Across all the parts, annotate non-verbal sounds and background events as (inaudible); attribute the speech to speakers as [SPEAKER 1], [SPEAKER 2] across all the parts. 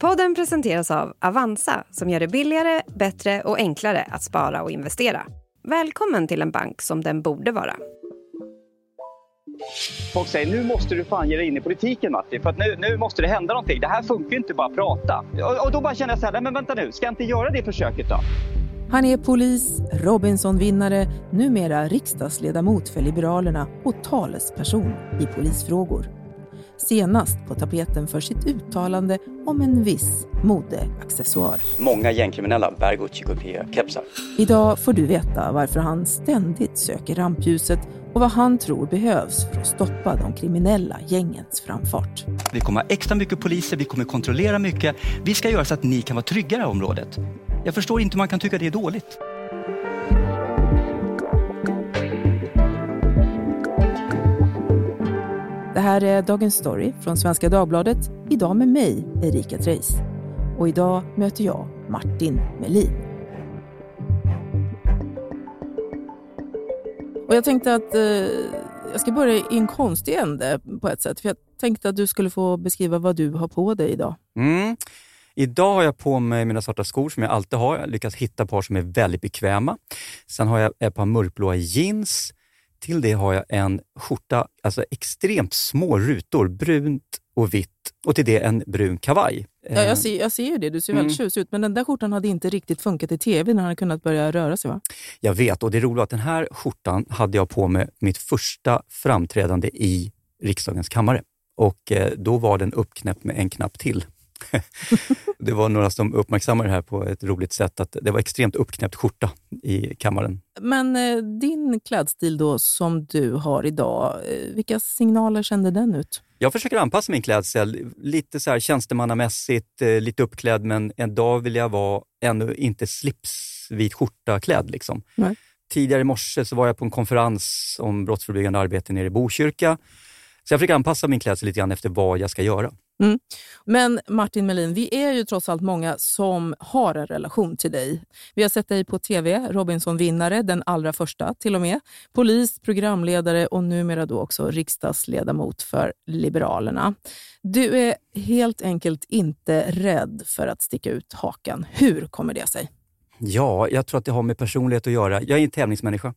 [SPEAKER 1] Podden presenteras av Avanza som gör det billigare, bättre och enklare att spara och investera. Välkommen till en bank som den borde vara.
[SPEAKER 2] Folk säger nu måste du fan ge dig in i politiken Matti, för att nu, nu måste det hända någonting. Det här funkar ju inte bara att prata. Och, och då bara känner jag så här, men vänta nu, ska jag inte göra det försöket då?
[SPEAKER 3] Han är polis, Robinson-vinnare, numera riksdagsledamot för Liberalerna och talesperson i polisfrågor. Senast på tapeten för sitt uttalande om en viss modeaccessoar.
[SPEAKER 2] Många gängkriminella bär Gucci-kupé-kepsar.
[SPEAKER 3] Idag får du veta varför han ständigt söker rampljuset och vad han tror behövs för att stoppa de kriminella gängens framfart.
[SPEAKER 4] Vi kommer ha extra mycket poliser, vi kommer kontrollera mycket. Vi ska göra så att ni kan vara trygga i det här området. Jag förstår inte hur man kan tycka det är dåligt.
[SPEAKER 3] Det här är Dagens Story från Svenska Dagbladet. Idag med mig, Erika Treijs. Och idag möter jag Martin Melin. Och jag tänkte att eh, jag ska börja i en konstig ände på ett sätt. För jag tänkte att du skulle få beskriva vad du har på dig idag.
[SPEAKER 4] Mm. Idag har jag på mig mina svarta skor som jag alltid har. Jag har lyckats hitta par som är väldigt bekväma. Sen har jag ett par mörkblåa jeans. Till det har jag en skjorta, alltså extremt små rutor, brunt och vitt och till det en brun kavaj.
[SPEAKER 3] Ja, jag, ser, jag ser ju det, du ser väldigt tjusig ut. Men den där skjortan hade inte riktigt funkat i tv när han hade kunnat börja röra sig va?
[SPEAKER 4] Jag vet och det roliga är att den här skjortan hade jag på mig mitt första framträdande i riksdagens kammare. Och eh, då var den uppknäppt med en knapp till. Det var några som uppmärksammade det här på ett roligt sätt, att det var extremt uppknäppt skjorta i kammaren.
[SPEAKER 3] Men eh, din klädstil då som du har idag, eh, vilka signaler sände den ut?
[SPEAKER 4] Jag försöker anpassa min klädsel lite så här tjänstemannamässigt, eh, lite uppklädd, men en dag vill jag vara ännu inte slips, vit skjorta-klädd. Liksom.
[SPEAKER 3] Nej.
[SPEAKER 4] Tidigare i morse så var jag på en konferens om brottsförebyggande arbete nere i Botkyrka. Så jag försöker anpassa min klädsel lite grann efter vad jag ska göra.
[SPEAKER 3] Mm. Men Martin Melin, vi är ju trots allt många som har en relation till dig. Vi har sett dig på TV, Robinson-vinnare, den allra första till och med. Polis, programledare och numera då också riksdagsledamot för Liberalerna. Du är helt enkelt inte rädd för att sticka ut hakan. Hur kommer det sig?
[SPEAKER 4] Ja, jag tror att det har med personlighet att göra. Jag är en tävlingsmänniska.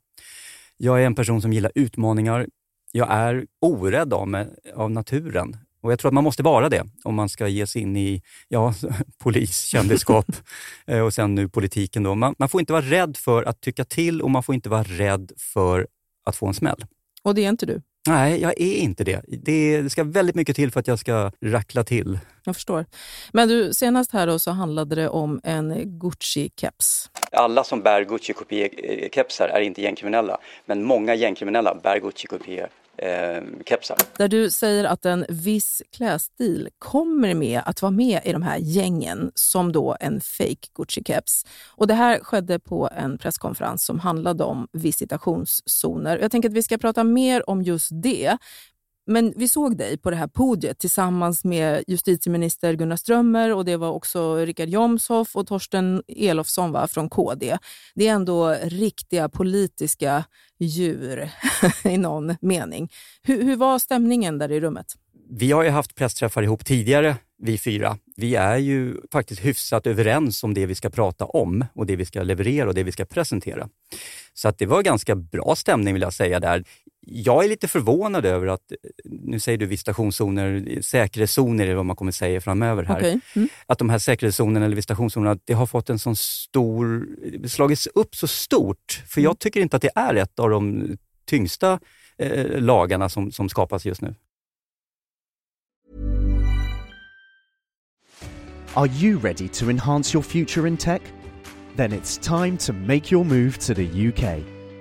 [SPEAKER 4] Jag är en person som gillar utmaningar. Jag är orädd av, mig, av naturen. Och Jag tror att man måste vara det om man ska ge sig in i ja, (laughs) polis, kändisskap (laughs) eh, och sen nu politiken. Då. Man, man får inte vara rädd för att tycka till och man får inte vara rädd för att få en smäll.
[SPEAKER 3] Och det är inte du?
[SPEAKER 4] Nej, jag är inte det. Det ska väldigt mycket till för att jag ska rackla till.
[SPEAKER 3] Jag förstår. Men du, senast här då så handlade det om en Gucci-keps.
[SPEAKER 2] Alla som bär Gucci-kupé-kepsar är inte gängkriminella, men många gängkriminella bär Gucci-kupé eh, kepsar.
[SPEAKER 3] Där du säger att en viss klädstil kommer med att vara med i de här gängen som då en fake Gucci-keps. Och det här skedde på en presskonferens som handlade om visitationszoner. Jag tänker att vi ska prata mer om just det. Men vi såg dig på det här podiet tillsammans med justitieminister Gunnar Strömmer och det var också Richard Jomshoff och Torsten Elofsson va, från KD. Det är ändå riktiga politiska djur (laughs) i någon mening. Hur, hur var stämningen där i rummet?
[SPEAKER 4] Vi har ju haft pressträffar ihop tidigare, vi fyra. Vi är ju faktiskt hyfsat överens om det vi ska prata om och det vi ska leverera och det vi ska presentera. Så att det var ganska bra stämning vill jag säga där. Jag är lite förvånad över att, nu säger du visitationszoner, säkerhetszoner är vad man kommer säga framöver här.
[SPEAKER 3] Okej. Mm.
[SPEAKER 4] Att de här säkerhetszonerna eller visitationszonerna, det har fått en sån stor, slagits upp så stort. För jag tycker inte att det är ett av de tyngsta eh, lagarna som, som skapas just nu.
[SPEAKER 5] Are you ready to enhance your future in tech? Then it's time to make your move to the UK,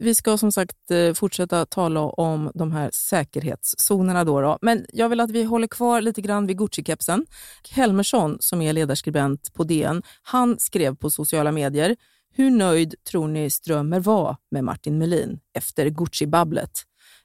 [SPEAKER 3] Vi ska som sagt eh, fortsätta tala om de här säkerhetszonerna. Då, då. Men jag vill att vi håller kvar lite grann vid Gucci-kepsen. Helmersson, som är ledarskribent på DN, han skrev på sociala medier Hur nöjd tror ni Strömmer var med Martin Melin efter Gucci-babblet?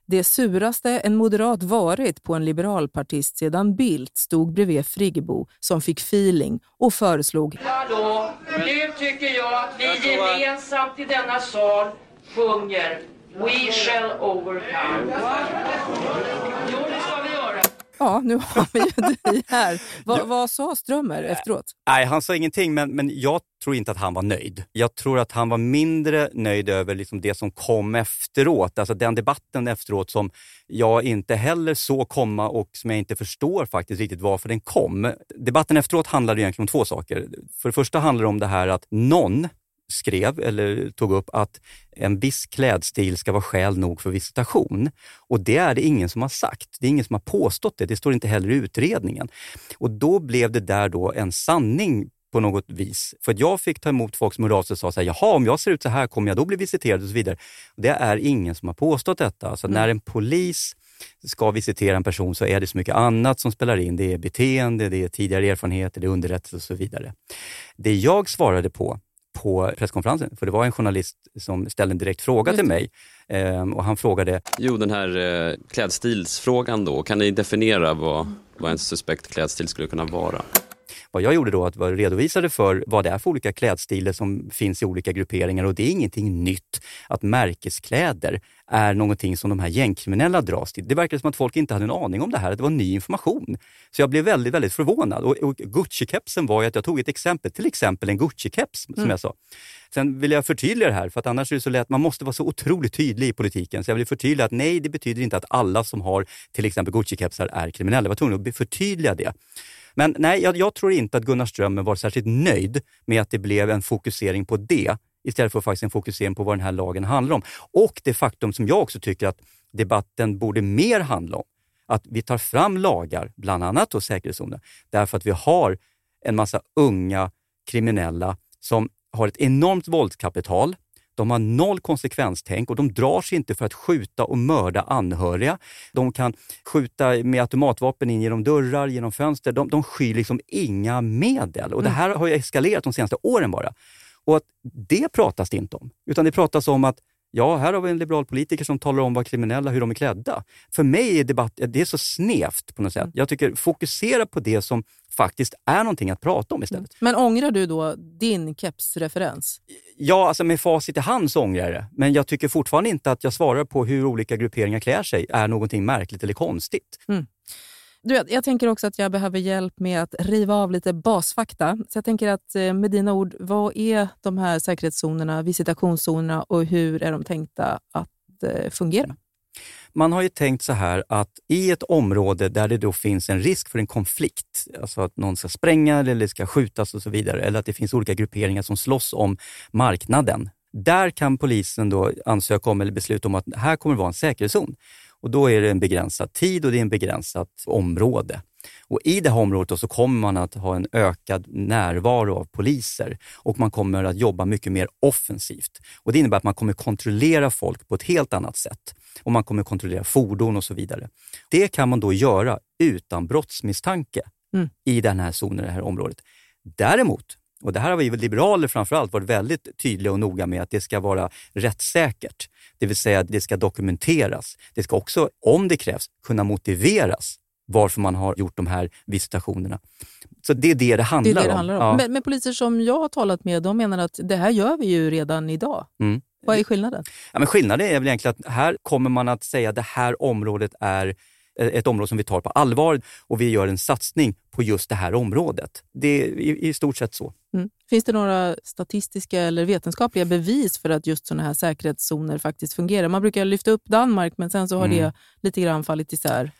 [SPEAKER 3] Det suraste en moderat varit på en liberalpartist sedan Bildt stod bredvid Friggebo som fick feeling och föreslog
[SPEAKER 6] Hallå, nu tycker jag att vi gemensamt i denna sal sjunger We shall overcome. Jo, det ska vi göra.
[SPEAKER 3] Ja, nu har vi ju dig här. Va, vad sa Strömmer efteråt?
[SPEAKER 4] Nej, han sa ingenting, men, men jag tror inte att han var nöjd. Jag tror att han var mindre nöjd över liksom det som kom efteråt. Alltså den debatten efteråt som jag inte heller såg komma och som jag inte förstår faktiskt riktigt varför den kom. Debatten efteråt handlade egentligen om två saker. För det första handlar det om det här att någon skrev eller tog upp att en viss klädstil ska vara skäl nog för visitation. Och det är det ingen som har sagt. Det är ingen som har påstått det. Det står inte heller i utredningen. Och då blev det där då en sanning på något vis. För att jag fick ta emot folk som hörde av sig och sa så här, jaha om jag ser ut så här kommer jag då bli visiterad och så vidare. Det är ingen som har påstått detta. Alltså mm. när en polis ska visitera en person så är det så mycket annat som spelar in. Det är beteende, det är tidigare erfarenheter, det är underrättelse och så vidare. Det jag svarade på på presskonferensen, för det var en journalist som ställde en direkt fråga till mig ehm, och han frågade...
[SPEAKER 7] Jo, den här eh, klädstilsfrågan då, kan ni definiera vad, vad en suspekt klädstil skulle kunna vara?
[SPEAKER 4] Vad jag gjorde då att jag redovisade för vad det är för olika klädstilar som finns i olika grupperingar och det är ingenting nytt att märkeskläder är någonting som de här gängkriminella dras till. Det verkar som att folk inte hade en aning om det här, att det var ny information. Så jag blev väldigt, väldigt förvånad. Och, och Gucci-kepsen var ju att jag tog ett exempel, till exempel en Gucci-keps som mm. jag sa. Sen vill jag förtydliga det här, för att annars är det så lätt, man måste vara så otroligt tydlig i politiken. Så jag vill förtydliga att nej, det betyder inte att alla som har till exempel Gucci-kepsar är kriminella. Jag var tvungen att förtydliga det. Men nej, jag, jag, tror inte att Gunnar Strömmer var särskilt nöjd med att det blev en fokusering på det istället för faktiskt en fokusering på vad den här lagen handlar om. Och det faktum som jag också tycker att debatten borde mer handla om, att vi tar fram lagar, bland annat då säkerhetszoner, därför att vi har en massa unga kriminella som har ett enormt våldskapital, de har noll konsekvenstänk och de drar sig inte för att skjuta och mörda anhöriga. De kan skjuta med automatvapen in genom dörrar, genom fönster. De, de skyr liksom inga medel. Och Det mm. här har ju eskalerat de senaste åren bara. Och att det pratas det inte om, utan det pratas om att Ja, här har vi en liberal politiker som talar om vad kriminella, hur de är klädda. För mig är debatt det är så snävt på något sätt. Mm. Jag tycker fokusera på det som faktiskt är någonting att prata om istället.
[SPEAKER 3] Men ångrar du då din kepsreferens?
[SPEAKER 4] Ja, alltså med facit i hand så ångrar jag det. Men jag tycker fortfarande inte att jag svarar på hur olika grupperingar klär sig är någonting märkligt eller konstigt. Mm.
[SPEAKER 3] Du vet, jag tänker också att jag behöver hjälp med att riva av lite basfakta. Så jag tänker att eh, med dina ord, vad är de här säkerhetszonerna, visitationszonerna och hur är de tänkta att eh, fungera?
[SPEAKER 4] Man har ju tänkt så här att i ett område där det då finns en risk för en konflikt, alltså att någon ska spränga eller ska skjutas och så vidare, eller att det finns olika grupperingar som slåss om marknaden. Där kan polisen då ansöka om eller besluta om att här kommer det vara en säkerhetszon. Och Då är det en begränsad tid och det är en begränsat område. Och I det här området så kommer man att ha en ökad närvaro av poliser och man kommer att jobba mycket mer offensivt. Och Det innebär att man kommer kontrollera folk på ett helt annat sätt och man kommer kontrollera fordon och så vidare. Det kan man då göra utan brottsmisstanke mm. i den här zonen, det här området. Däremot och det här har vi liberaler framförallt varit väldigt tydliga och noga med att det ska vara rättssäkert. Det vill säga att det ska dokumenteras. Det ska också, om det krävs, kunna motiveras varför man har gjort de här visitationerna. Så det är det det handlar,
[SPEAKER 3] det är det det handlar om. om. Ja. Men, men, poliser som jag har talat med, de menar att det här gör vi ju redan idag. Mm. Vad är skillnaden?
[SPEAKER 4] Ja, men skillnaden är väl egentligen att här kommer man att säga att det här området är ett område som vi tar på allvar och vi gör en satsning på just det här området. Det är i, i stort sett så.
[SPEAKER 3] Mm. Finns det några statistiska eller vetenskapliga bevis för att just sådana här säkerhetszoner faktiskt fungerar? Man brukar lyfta upp Danmark, men sen så har mm. det lite grann fallit isär.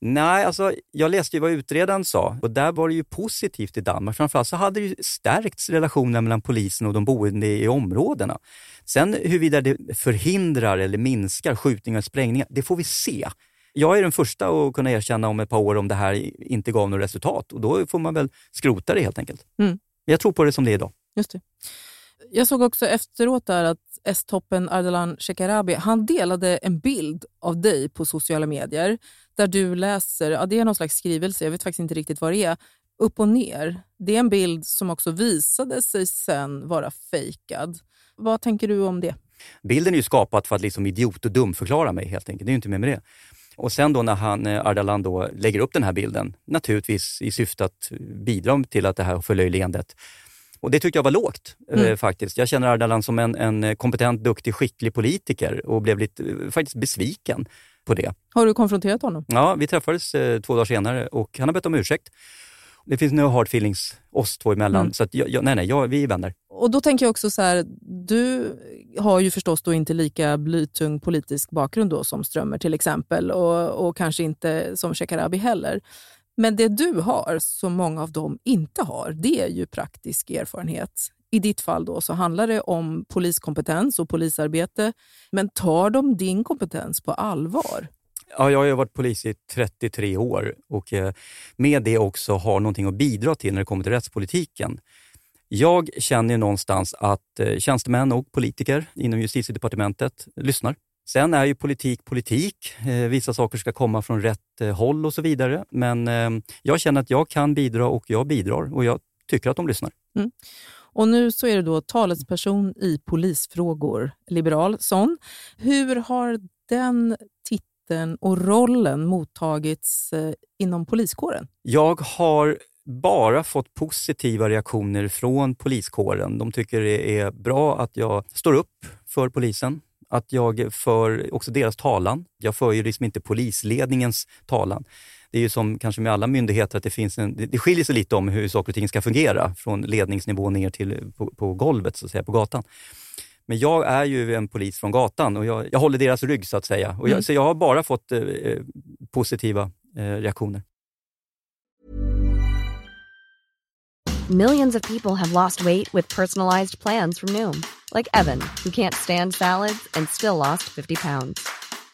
[SPEAKER 4] Nej, alltså, jag läste ju vad utredaren sa och där var det ju positivt i Danmark. Framförallt så hade det ju stärkts relationen mellan polisen och de boende i områdena. Sen huruvida det förhindrar eller minskar skjutningar och sprängningar, det får vi se. Jag är den första att kunna erkänna om ett par år om det här inte gav något resultat och då får man väl skrota det helt enkelt. Mm. Jag tror på det som det är idag.
[SPEAKER 3] Just det. Jag såg också efteråt där att S-toppen Ardalan Shekarabi han delade en bild av dig på sociala medier där du läser, ja, det är någon slags skrivelse, jag vet faktiskt inte riktigt vad det är, upp och ner. Det är en bild som också visade sig sen vara fejkad. Vad tänker du om det?
[SPEAKER 4] Bilden är ju skapad för att liksom idiot och dumförklara mig helt enkelt. Det är ju inte mer med det. Och sen då när han, eh, Ardalan då lägger upp den här bilden, naturligtvis i syfte att bidra till att det här förlöjligandet. Och det tyckte jag var lågt eh, mm. eh, faktiskt. Jag känner Ardalan som en, en kompetent, duktig, skicklig politiker och blev lite eh, faktiskt besviken på det.
[SPEAKER 3] Har du konfronterat honom?
[SPEAKER 4] Ja, vi träffades eh, två dagar senare och han har bett om ursäkt. Det finns no hard feelings oss två emellan. Mm. Så jag, jag, nej, nej, jag, vi är vänner.
[SPEAKER 3] Och då tänker jag också så här, du har ju förstås då inte lika blytung politisk bakgrund då som Strömmer till exempel och, och kanske inte som Shekarabi heller. Men det du har, som många av dem inte har, det är ju praktisk erfarenhet. I ditt fall då så handlar det om poliskompetens och polisarbete. Men tar de din kompetens på allvar?
[SPEAKER 4] Ja, jag har varit polis i 33 år och eh, med det också har någonting att bidra till när det kommer till rättspolitiken. Jag känner någonstans att eh, tjänstemän och politiker inom justitiedepartementet lyssnar. Sen är ju politik politik. Eh, vissa saker ska komma från rätt håll och så vidare. Men jag känner att jag kan bidra och jag bidrar och jag tycker att de lyssnar. Mm.
[SPEAKER 3] Och nu så är du då talesperson i polisfrågor, liberal sån. Hur har den titeln och rollen mottagits eh, inom poliskåren?
[SPEAKER 4] Jag har bara fått positiva reaktioner från poliskåren. De tycker det är bra att jag står upp för polisen, att jag för också deras talan. Jag för ju liksom inte polisledningens talan. Det är ju som kanske med alla myndigheter att det finns en, det skiljer sig lite om hur saker och ting ska fungera från ledningsnivå ner till på, på golvet, så att säga, på gatan. Men jag är ju en polis från gatan och jag, jag håller deras rygg så att säga. Och jag, mm. Så jag har bara fått eh, positiva eh, reaktioner.
[SPEAKER 8] Millions of people have lost weight with personalized plans from Noom. Like Evan, who can't stand salads and still lost 50 pounds.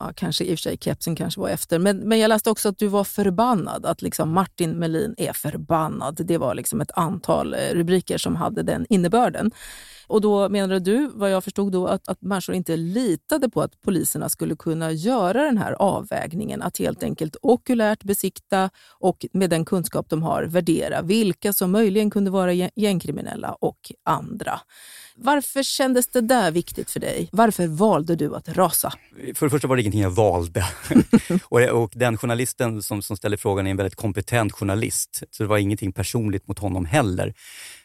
[SPEAKER 3] ja, kanske i och för sig kepsen kanske var efter, men, men jag läste också att du var förbannad. Att liksom Martin Melin är förbannad. Det var liksom ett antal eh, rubriker som hade den innebörden. Och då menade du, vad jag förstod då, att, att människor inte litade på att poliserna skulle kunna göra den här avvägningen. Att helt enkelt okulärt besikta och med den kunskap de har värdera vilka som möjligen kunde vara gängkriminella och andra. Varför kändes det där viktigt för dig? Varför valde du att rasa?
[SPEAKER 4] För det första var det ingenting jag valde. (laughs) och, och, den journalisten som, som ställer frågan är en väldigt kompetent journalist, så det var ingenting personligt mot honom heller.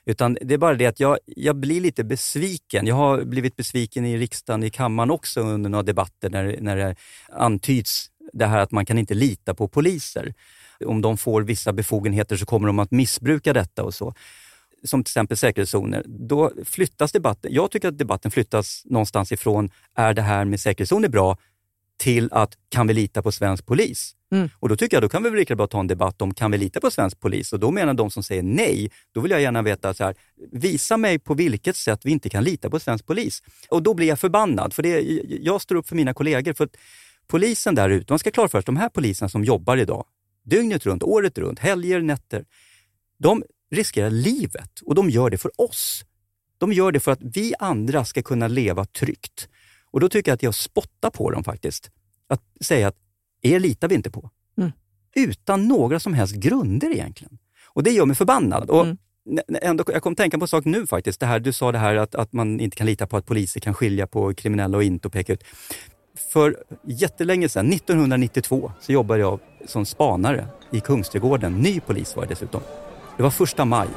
[SPEAKER 4] Utan det är bara det att jag, jag blir lite besviken. Jag har blivit besviken i riksdagen, i kammaren också under några debatter när, när det antyds det här att man kan inte lita på poliser. Om de får vissa befogenheter så kommer de att missbruka detta och så som till exempel säkerhetszoner, då flyttas debatten. Jag tycker att debatten flyttas någonstans ifrån, är det här med säkerhetszoner bra? Till att kan vi lita på svensk polis? Mm. Och då tycker jag då kan vi väl lika bra ta en debatt om kan vi lita på svensk polis? Och då menar de som säger nej, då vill jag gärna veta så här, visa mig på vilket sätt vi inte kan lita på svensk polis. Och då blir jag förbannad, för det, jag står upp för mina kollegor. För polisen där ute, man ska klara för sig, de här poliserna som jobbar idag, dygnet runt, året runt, helger, nätter, de riskerar livet och de gör det för oss. De gör det för att vi andra ska kunna leva tryggt. Och då tycker jag att jag spottar på dem faktiskt. Att säga att er litar vi inte på. Mm. Utan några som helst grunder egentligen. Och det gör mig förbannad. Och mm. ändå, jag kom att tänka på en sak nu faktiskt. Det här, du sa det här att, att man inte kan lita på att poliser kan skilja på kriminella och inte och peka ut. För jättelänge sedan, 1992, så jobbade jag som spanare i Kungsträdgården. Ny polis var jag dessutom. Det var första maj.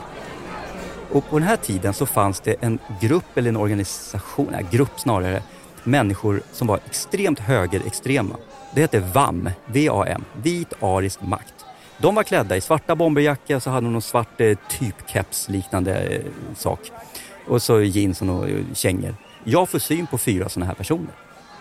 [SPEAKER 4] Och på den här tiden så fanns det en grupp eller en organisation, nej, grupp snarare, människor som var extremt högerextrema. Det hette VAM, V-A-M, Vit arisk makt. De var klädda i svarta bomberjackor och så hade de någon svart eh, typkeps liknande eh, sak. Och så jeans och några eh, kängor. Jag får syn på fyra sådana här personer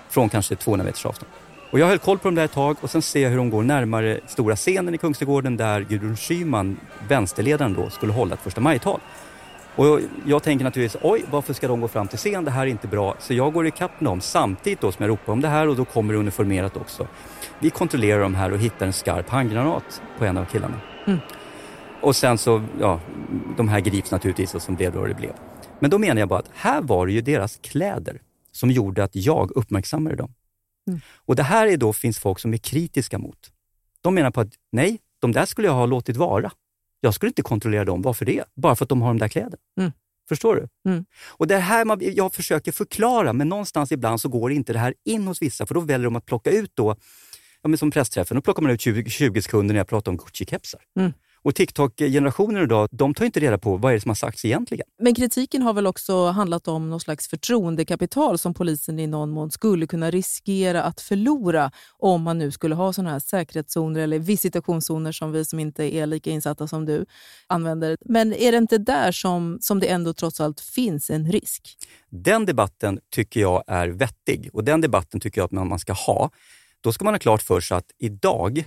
[SPEAKER 4] från kanske 200 meters avstånd. Och jag höll koll på dem där ett tag och sen ser jag hur de går närmare stora scenen i Kungsträdgården där Gudrun Schyman, vänsterledaren då, skulle hålla ett första majtal. Och jag tänker naturligtvis, oj, varför ska de gå fram till scen? Det här är inte bra. Så jag går ikapp med dem samtidigt då som jag ropar om det här och då kommer det uniformerat också. Vi kontrollerar de här och hittar en skarp handgranat på en av killarna.
[SPEAKER 3] Mm.
[SPEAKER 4] Och sen så, ja, de här grips naturligtvis och som blev då det blev. Men då menar jag bara att här var det ju deras kläder som gjorde att jag uppmärksammade dem.
[SPEAKER 3] Mm.
[SPEAKER 4] Och det här är då finns folk som är kritiska mot. De menar på att nej, de där skulle jag ha låtit vara. Jag skulle inte kontrollera dem. Varför det? Bara för att de har de där kläderna.
[SPEAKER 3] Mm.
[SPEAKER 4] Förstår du?
[SPEAKER 3] Mm.
[SPEAKER 4] Och det här man, jag försöker förklara, men någonstans ibland så går inte det här in hos vissa, för då väljer de att plocka ut då, ja, men som pressträffen, då plockar man ut 20, 20 sekunder när jag pratar om Gucci-kepsar.
[SPEAKER 3] Mm.
[SPEAKER 4] Och TikTok-generationen idag, de tar inte reda på vad är det som har sagts egentligen.
[SPEAKER 3] Men kritiken har väl också handlat om någon slags förtroendekapital som polisen i någon mån skulle kunna riskera att förlora om man nu skulle ha sådana här säkerhetszoner eller visitationszoner som vi som inte är lika insatta som du använder. Men är det inte där som, som det ändå trots allt finns en risk?
[SPEAKER 4] Den debatten tycker jag är vettig och den debatten tycker jag att man man ska ha. Då ska man ha klart för sig att idag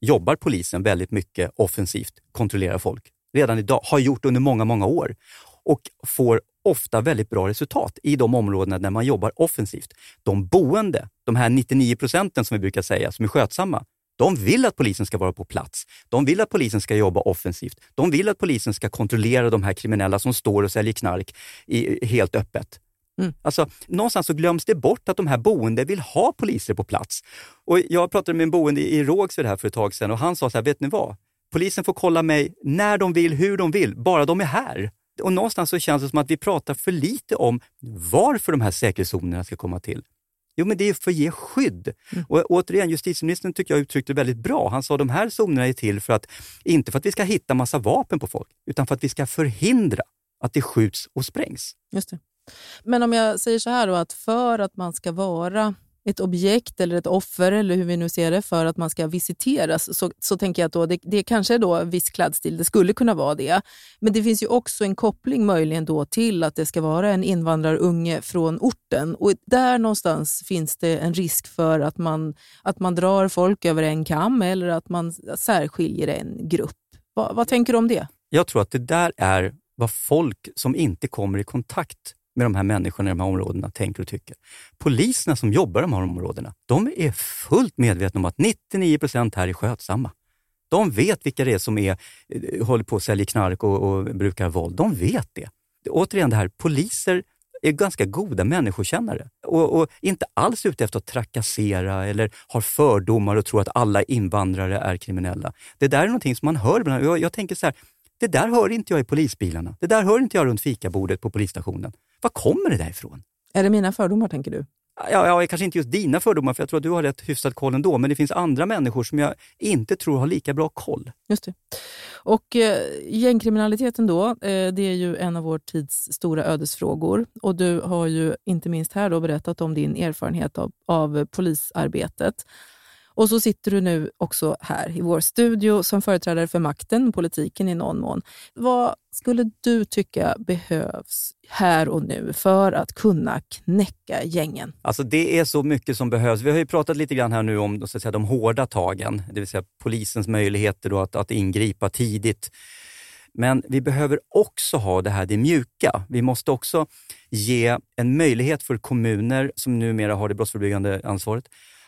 [SPEAKER 4] jobbar polisen väldigt mycket offensivt, kontrollerar folk. Redan idag, har gjort under många, många år och får ofta väldigt bra resultat i de områdena där man jobbar offensivt. De boende, de här 99 procenten som vi brukar säga, som är skötsamma, de vill att polisen ska vara på plats. De vill att polisen ska jobba offensivt. De vill att polisen ska kontrollera de här kriminella som står och säljer knark i, helt öppet.
[SPEAKER 3] Mm.
[SPEAKER 4] Alltså, någonstans så glöms det bort att de här boende vill ha poliser på plats. Och jag pratade med en boende i Rågsved här för ett tag sedan och han sa så här, vet ni vad? Polisen får kolla mig när de vill, hur de vill, bara de är här. Och någonstans så känns det som att vi pratar för lite om varför de här säkerhetszonerna ska komma till. Jo, men det är för att ge skydd. Och återigen, justitieministern tycker jag uttryckte det väldigt bra. Han sa att de här zonerna är till för att, inte för att vi ska hitta massa vapen på folk, utan för att vi ska förhindra att det skjuts och sprängs.
[SPEAKER 3] Just det. Men om jag säger så här då, att för att man ska vara ett objekt eller ett offer, eller hur vi nu ser det, för att man ska visiteras, så, så tänker jag att då, det, det kanske är då en viss klädstil, det skulle kunna vara det. Men det finns ju också en koppling möjligen då till att det ska vara en invandrarunge från orten. Och där någonstans finns det en risk för att man, att man drar folk över en kam eller att man särskiljer en grupp. Va, vad tänker du om det?
[SPEAKER 4] Jag tror att det där är vad folk som inte kommer i kontakt med de här människorna i de här områdena tänker och tycker. Poliserna som jobbar i de här områdena, de är fullt medvetna om att 99 procent här är skötsamma. De vet vilka det är som är, eh, håller på att sälja knark och, och brukar våld. De vet det. Återigen det här, poliser är ganska goda människokännare och, och inte alls ute efter att trakassera eller har fördomar och tror att alla invandrare är kriminella. Det där är någonting som man hör ibland. Jag, jag tänker så här, det där hör inte jag i polisbilarna. Det där hör inte jag runt fikabordet på polisstationen. Var kommer det där ifrån?
[SPEAKER 3] Är det mina fördomar tänker du?
[SPEAKER 4] Ja, ja, kanske inte just dina fördomar, för jag tror att du har rätt hyfsad koll ändå, men det finns andra människor som jag inte tror har lika bra koll.
[SPEAKER 3] Just det. Och eh, gängkriminaliteten då, eh, det är ju en av vår tids stora ödesfrågor. Och du har ju inte minst här då berättat om din erfarenhet av, av polisarbetet. Och så sitter du nu också här i vår studio som företrädare för makten, politiken i någon mån. Vad skulle du tycka behövs här och nu för att kunna knäcka gängen?
[SPEAKER 4] Alltså det är så mycket som behövs. Vi har ju pratat lite grann här nu om så att säga, de hårda tagen, det vill säga polisens möjligheter då att, att ingripa tidigt. Men vi behöver också ha det här det mjuka. Vi måste också ge en möjlighet för kommuner som numera har det brottsförebyggande ansvaret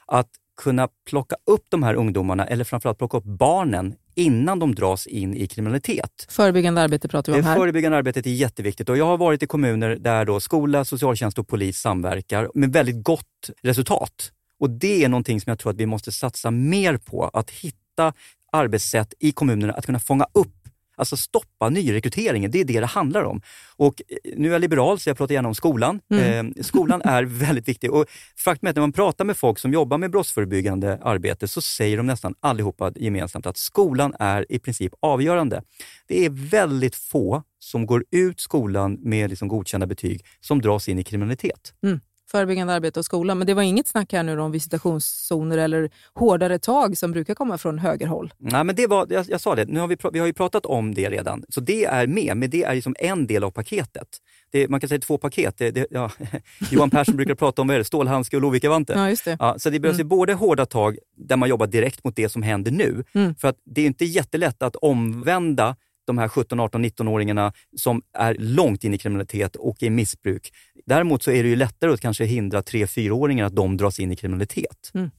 [SPEAKER 4] att kunna plocka upp de här ungdomarna, eller framförallt plocka upp barnen, innan de dras in i kriminalitet.
[SPEAKER 3] Förebyggande arbete pratar vi om
[SPEAKER 4] Det
[SPEAKER 3] här.
[SPEAKER 4] förebyggande arbetet är jätteviktigt och jag har varit i kommuner där då skola, socialtjänst och polis samverkar med väldigt gott resultat. Och det är någonting som jag tror att vi måste satsa mer på, att hitta arbetssätt i kommunerna att kunna fånga upp Alltså stoppa nyrekryteringen, det är det det handlar om. Och eh, nu är jag liberal så jag pratar gärna om skolan.
[SPEAKER 3] Mm.
[SPEAKER 4] Eh, skolan (laughs) är väldigt viktig och faktum är att när man pratar med folk som jobbar med brottsförebyggande arbete så säger de nästan allihopa gemensamt att skolan är i princip avgörande. Det är väldigt få som går ut skolan med liksom godkända betyg som dras in i kriminalitet.
[SPEAKER 3] Mm. Förebyggande arbete och skola. Men det var inget snack här nu om visitationszoner eller hårdare tag som brukar komma från högerhåll.
[SPEAKER 4] Nej, men det var, jag, jag sa det, nu har vi, vi har ju pratat om det redan, så det är med, men det är liksom en del av paketet. Det, man kan säga två paket. Det, det, ja, (laughs) Johan Persson brukar prata om det, stålhandske och Lovikkavanten.
[SPEAKER 3] Ja, just det.
[SPEAKER 4] Ja, så det behövs
[SPEAKER 3] Mm.
[SPEAKER 4] både hårda tag där man jobbar direkt mot det som händer nu.
[SPEAKER 3] Mm.
[SPEAKER 4] För att det är inte jättelätt att omvända de här 17, 18, 19-åringarna som är långt in i kriminalitet och i missbruk. Däremot så är det ju lättare att kanske hindra 3-4-åringar att de dras in i kriminalitet.
[SPEAKER 3] Mm.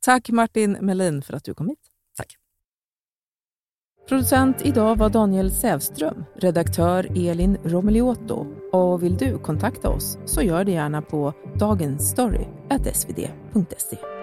[SPEAKER 3] Tack Martin Melin för att du kom hit.
[SPEAKER 4] Tack.
[SPEAKER 3] Producent idag var Daniel Sävström, redaktör Elin Romeliotto. Och vill du kontakta oss så gör det gärna på dagensstory.svd.se.